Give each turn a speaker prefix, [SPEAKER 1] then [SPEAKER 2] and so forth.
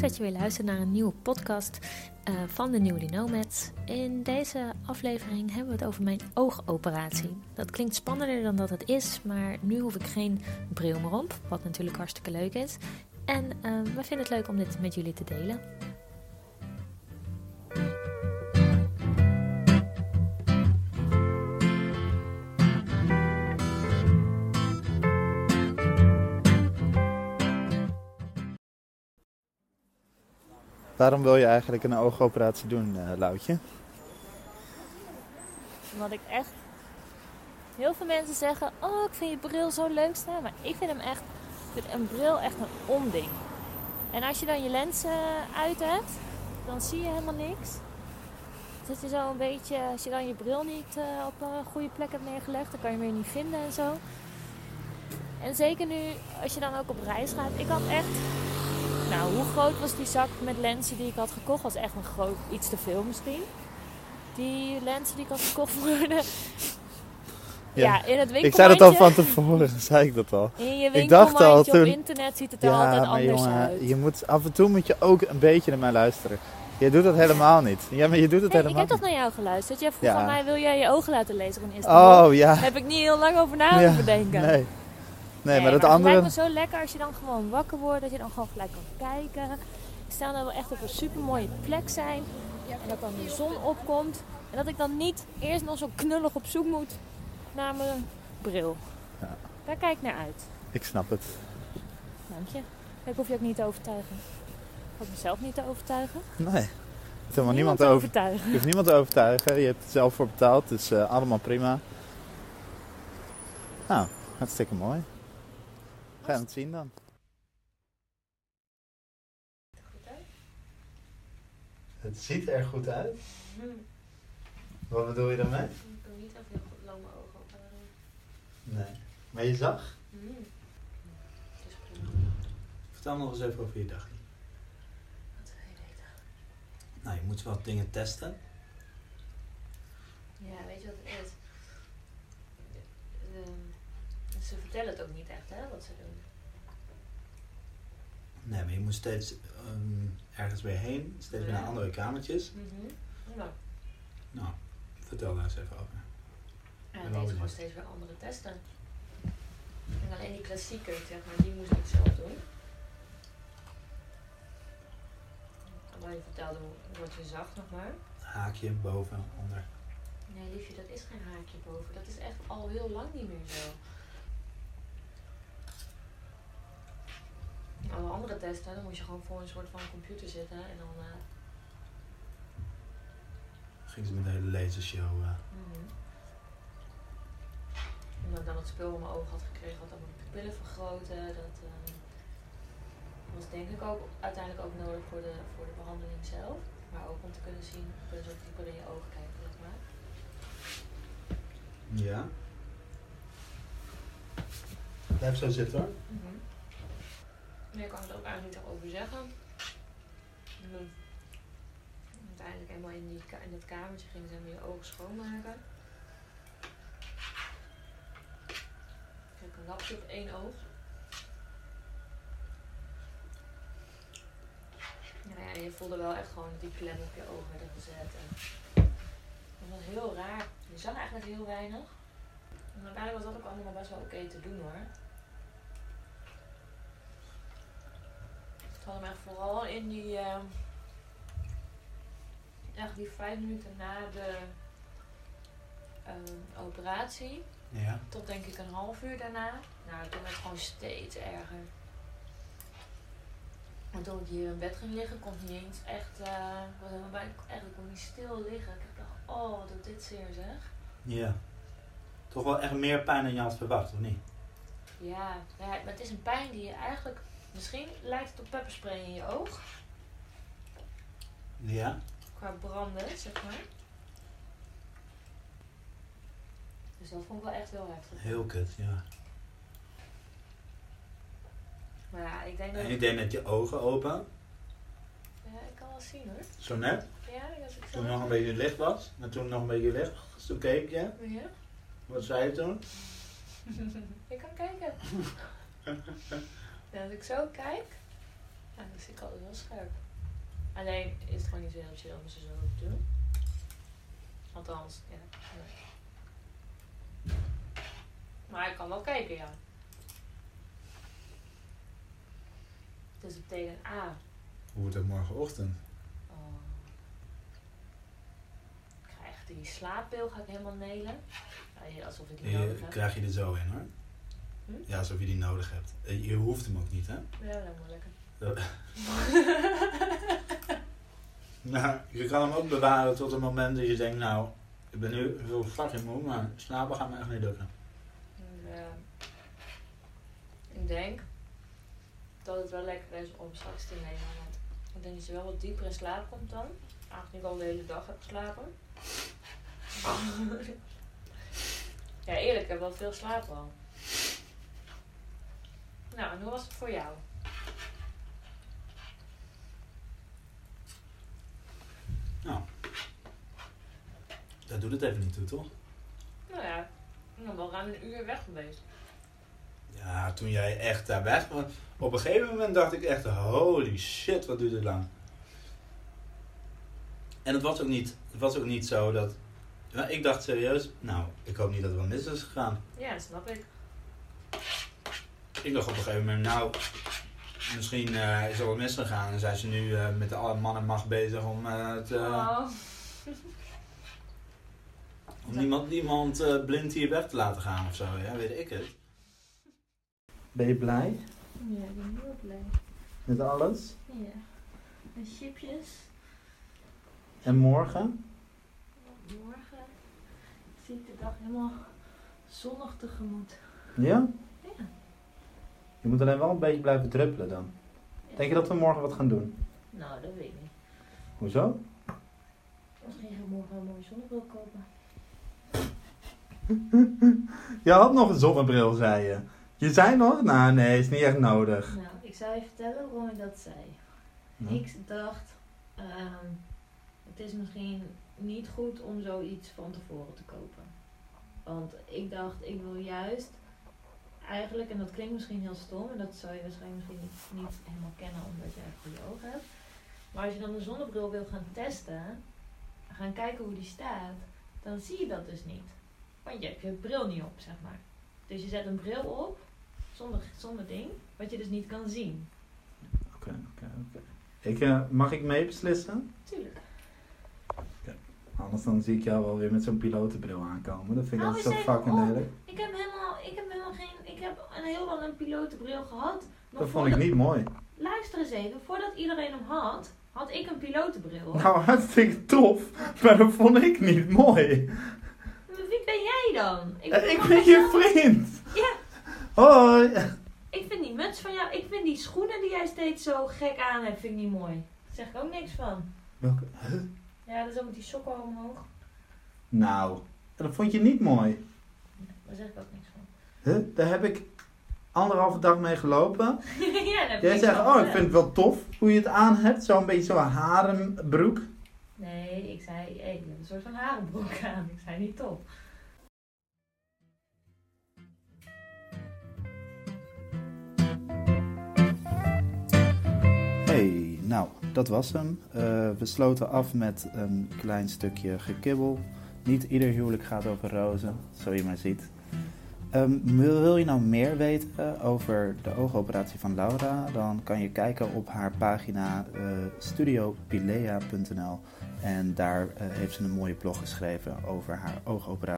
[SPEAKER 1] Leuk dat je weer luistert naar een nieuwe podcast uh, van de Newly Nomads. In deze aflevering hebben we het over mijn oogoperatie. Dat klinkt spannender dan dat het is, maar nu hoef ik geen bril meer op, wat natuurlijk hartstikke leuk is. En uh, we vinden het leuk om dit met jullie te delen.
[SPEAKER 2] Waarom wil je eigenlijk een oogoperatie doen, uh, Loutje?
[SPEAKER 1] Omdat ik echt... Heel veel mensen zeggen, oh ik vind je bril zo leuk staan. Maar ik vind hem echt, ik vind een bril echt een onding. En als je dan je lenzen uit hebt, dan zie je helemaal niks. Zit je zo een beetje, als je dan je bril niet uh, op een goede plek hebt neergelegd, dan kan je hem weer niet vinden en zo. En zeker nu, als je dan ook op reis gaat. Ik had echt nou, hoe groot was die zak met lenzen die ik had gekocht? Was echt een groot, iets te veel misschien. Die lenzen die ik had gekocht worden. Ja, ja in het winkelmandje.
[SPEAKER 2] Ik zei dat al van tevoren, zei ik dat al.
[SPEAKER 1] In je winkelmandje al, toen... op internet ziet het er ja, altijd anders
[SPEAKER 2] jongen,
[SPEAKER 1] uit.
[SPEAKER 2] Je moet, af en toe moet je ook een beetje naar mij luisteren. Je doet dat helemaal niet. Ja, maar je doet het helemaal
[SPEAKER 1] Ik heb
[SPEAKER 2] toch
[SPEAKER 1] naar jou geluisterd. Jij vroeg ja. van mij, wil jij je ogen laten lezen in Istanbul?
[SPEAKER 2] Oh, ja.
[SPEAKER 1] Daar heb ik niet heel lang over na hoeven denken.
[SPEAKER 2] Nee. Nee, maar dat andere...
[SPEAKER 1] Het lijkt me zo lekker als je dan gewoon wakker wordt. Dat je dan gewoon gelijk kan kijken. Stel dat we echt op een super mooie plek zijn. En dat dan de zon opkomt. En dat ik dan niet eerst nog zo knullig op zoek moet naar mijn bril. Ja. Daar kijk ik naar uit.
[SPEAKER 2] Ik snap het.
[SPEAKER 1] Dank je. Ik hoef je ook niet te overtuigen. Ik hoef mezelf niet te overtuigen.
[SPEAKER 2] Nee. Is helemaal niemand, te overtuigen. Je hoeft niemand te overtuigen. Je hebt het zelf voor betaald. Dus uh, allemaal prima. Nou, hartstikke mooi. Ga je het zien dan. Het ziet er goed uit. Wat bedoel je daarmee?
[SPEAKER 1] Ik kan niet echt heel goed lang mijn ogen open
[SPEAKER 2] Nee. Maar je zag?
[SPEAKER 1] Mm.
[SPEAKER 2] Vertel nog eens even over je dagje.
[SPEAKER 1] Wat wil je weten?
[SPEAKER 2] Nou, je moet wat dingen testen.
[SPEAKER 1] Ja, weet je wat het is? Ze vertellen het ook niet echt, hè, wat ze doen.
[SPEAKER 2] Nee, maar je moet steeds um, ergens weer heen, steeds weer naar andere kamertjes.
[SPEAKER 1] Mm -hmm. nou.
[SPEAKER 2] nou, vertel daar eens even over.
[SPEAKER 1] Ja, deze gewoon steeds weer andere testen. En alleen die klassieke, zeg maar, die moest ik zelf doen. Waar je vertelde wat je zag nog maar.
[SPEAKER 2] Haakje boven, onder.
[SPEAKER 1] Nee, liefje, dat is geen haakje boven. Dat is echt al heel lang niet meer zo. Alle andere testen, dan moet je gewoon voor een soort van computer zitten en dan. Uh...
[SPEAKER 2] Ging ze met een hele lasershow. Uh...
[SPEAKER 1] Mm -hmm. Omdat ik dan het spul in mijn ogen had gekregen, wat dan mijn pupillen vergroten. Dat uh, was denk ik ook uiteindelijk ook nodig voor de, voor de behandeling zelf. Maar ook om te kunnen zien, kunnen ze ook dieper in je ogen kijken, zeg maar.
[SPEAKER 2] Ja. Blijf zo zitten hoor.
[SPEAKER 1] Mm -hmm. Meer kan ik er ook eigenlijk niet over zeggen. En uiteindelijk helemaal in, die, in dat kamertje gingen ze weer je ogen schoonmaken. Ik heb een lapje op één oog. Nou ja, je voelde wel echt gewoon die klem op je ogen werden gezet. En dat was heel raar. Je zag eigenlijk heel weinig. En uiteindelijk was dat ook allemaal best wel oké te doen hoor. Hadden mij vooral in die, uh, echt die vijf minuten na de uh, operatie,
[SPEAKER 2] ja.
[SPEAKER 1] tot denk ik een half uur daarna, nou toen werd het gewoon steeds erger. En toen ik hier in bed ging liggen, kon ik niet eens echt, uh, was helemaal bij, eigenlijk kon niet stil liggen. Ik dacht, oh wat doet dit zeer zeg.
[SPEAKER 2] Ja. Toch wel echt meer pijn dan je had verwacht, of niet?
[SPEAKER 1] Ja, ja, maar het is een pijn die je eigenlijk Misschien lijkt het op pepperspray in je oog.
[SPEAKER 2] Ja.
[SPEAKER 1] Qua branden, zeg maar. Dus dat vond ik wel echt heel heftig.
[SPEAKER 2] Heel kut, ja.
[SPEAKER 1] Maar ja, ik denk dat...
[SPEAKER 2] En je deed net je ogen open.
[SPEAKER 1] Ja, ik kan wel zien hoor.
[SPEAKER 2] Zo net?
[SPEAKER 1] Ja, als ik zo...
[SPEAKER 2] Toen nog een beetje licht was. En toen nog een beetje licht. Toen keek je.
[SPEAKER 1] Ja.
[SPEAKER 2] Wat zei je toen?
[SPEAKER 1] ik kan kijken. En als ik zo kijk, Ja, dat vind ik altijd wel scherp. Alleen is het gewoon niet zo heel chill om ze zo te doen. Althans, ja. Maar ik kan wel kijken, ja. Dus het betekent A.
[SPEAKER 2] Hoe wordt het morgenochtend?
[SPEAKER 1] Oh. Ik ga echt die slaappil ga ik helemaal nelen. Alsof ik die nodig heb.
[SPEAKER 2] Krijg je er zo in hoor. Hm? Ja, alsof je die nodig hebt. Eh, je hoeft hem ook niet, hè?
[SPEAKER 1] Ja, dat moet lekker.
[SPEAKER 2] nou, je kan hem ook bewaren tot het moment dat je denkt, nou, ik ben nu zo fucking moe, maar slapen gaat me echt niet lukken.
[SPEAKER 1] Ja. Ik denk dat het wel lekker is om straks te nemen. Want ik denk dat je wel wat dieper in slaap komt dan. Aangezien ik al de hele dag heb geslapen. ja, eerlijk, ik heb wel veel slapen al. Nou, en hoe was het voor jou?
[SPEAKER 2] Nou, dat doet het even niet toe, toch?
[SPEAKER 1] Nou ja, ik ben wel ruim een uur weg geweest.
[SPEAKER 2] Ja, toen jij echt daar weg was. Op een gegeven moment dacht ik echt, holy shit, wat duurt het lang. En het was ook niet, het was ook niet zo dat... Ik dacht serieus, nou, ik hoop niet dat er wat mis is gegaan.
[SPEAKER 1] Ja, snap ik.
[SPEAKER 2] Ik dacht op een gegeven moment, nou, misschien uh, is er wat misgegaan. En zijn ze nu uh, met de man en macht bezig om uh, het... Oh. om niemand, niemand blind hier weg te laten gaan of zo, ja, weet ik het. Ben je blij?
[SPEAKER 1] Ja, ik ben heel blij.
[SPEAKER 2] Met alles?
[SPEAKER 1] Ja. En chipjes.
[SPEAKER 2] En morgen?
[SPEAKER 1] Morgen zie ik de dag helemaal zonnig tegemoet. Ja?
[SPEAKER 2] Je moet alleen wel een beetje blijven druppelen dan. Denk je dat we morgen wat gaan doen?
[SPEAKER 1] Nou, dat weet ik niet.
[SPEAKER 2] Hoezo?
[SPEAKER 1] Misschien gaan we morgen een mooie zonnebril kopen.
[SPEAKER 2] je had nog een zonnebril, zei je. Je zei nog? Nou, nee, is niet echt nodig.
[SPEAKER 1] Nou, ik zou je vertellen waarom ik dat zei. Ik dacht, ehm, het is misschien niet goed om zoiets van tevoren te kopen. Want ik dacht, ik wil juist eigenlijk, en dat klinkt misschien heel stom, en dat zou je waarschijnlijk misschien niet, niet helemaal kennen omdat je echt goede ogen hebt. Maar als je dan de zonnebril wil gaan testen, gaan kijken hoe die staat, dan zie je dat dus niet. Want je hebt je bril niet op, zeg maar. Dus je zet een bril op, zonder, zonder ding, wat je dus niet kan zien.
[SPEAKER 2] Oké, oké, oké. Ik, uh, mag ik mee beslissen?
[SPEAKER 1] Tuurlijk.
[SPEAKER 2] Anders dan zie ik jou wel weer met zo'n pilotenbril aankomen. Dat vind ik nou, zo fucking lelijk.
[SPEAKER 1] Ik heb helemaal, ik heb helemaal geen, ik heb een heel lang een pilotenbril gehad.
[SPEAKER 2] Dat vond ik niet mooi.
[SPEAKER 1] Luister eens even, voordat iedereen hem had, had ik een pilotenbril.
[SPEAKER 2] Nou, hartstikke tof, maar dat vond ik niet mooi.
[SPEAKER 1] Wie ben jij dan?
[SPEAKER 2] Ik ben, ik ben je vriend.
[SPEAKER 1] Ja.
[SPEAKER 2] Hoi.
[SPEAKER 1] Ik vind die muts van jou, ik vind die schoenen die jij steeds zo gek aan hebt, vind ik niet mooi. Daar zeg ik ook niks van.
[SPEAKER 2] Welke? Huh?
[SPEAKER 1] Ja, dat is ook met die sokken omhoog.
[SPEAKER 2] Nou, dat vond je niet mooi.
[SPEAKER 1] daar zeg ik ook niks van.
[SPEAKER 2] Huh? Daar heb ik anderhalve dag mee gelopen.
[SPEAKER 1] ja,
[SPEAKER 2] Jij zegt, oh, ik vind het wel tof hoe je het aan hebt. Zo'n beetje zo'n harenbroek.
[SPEAKER 1] Nee, ik zei, hey, je hebt een soort van harenbroek aan. Ik zei niet tof.
[SPEAKER 2] Hey, nou, dat was hem. Uh, we sloten af met een klein stukje gekibbel. Niet ieder huwelijk gaat over rozen, zo je maar ziet. Um, wil je nou meer weten over de oogoperatie van Laura? Dan kan je kijken op haar pagina uh, studiopilea.nl. En daar uh, heeft ze een mooie blog geschreven over haar oogoperatie.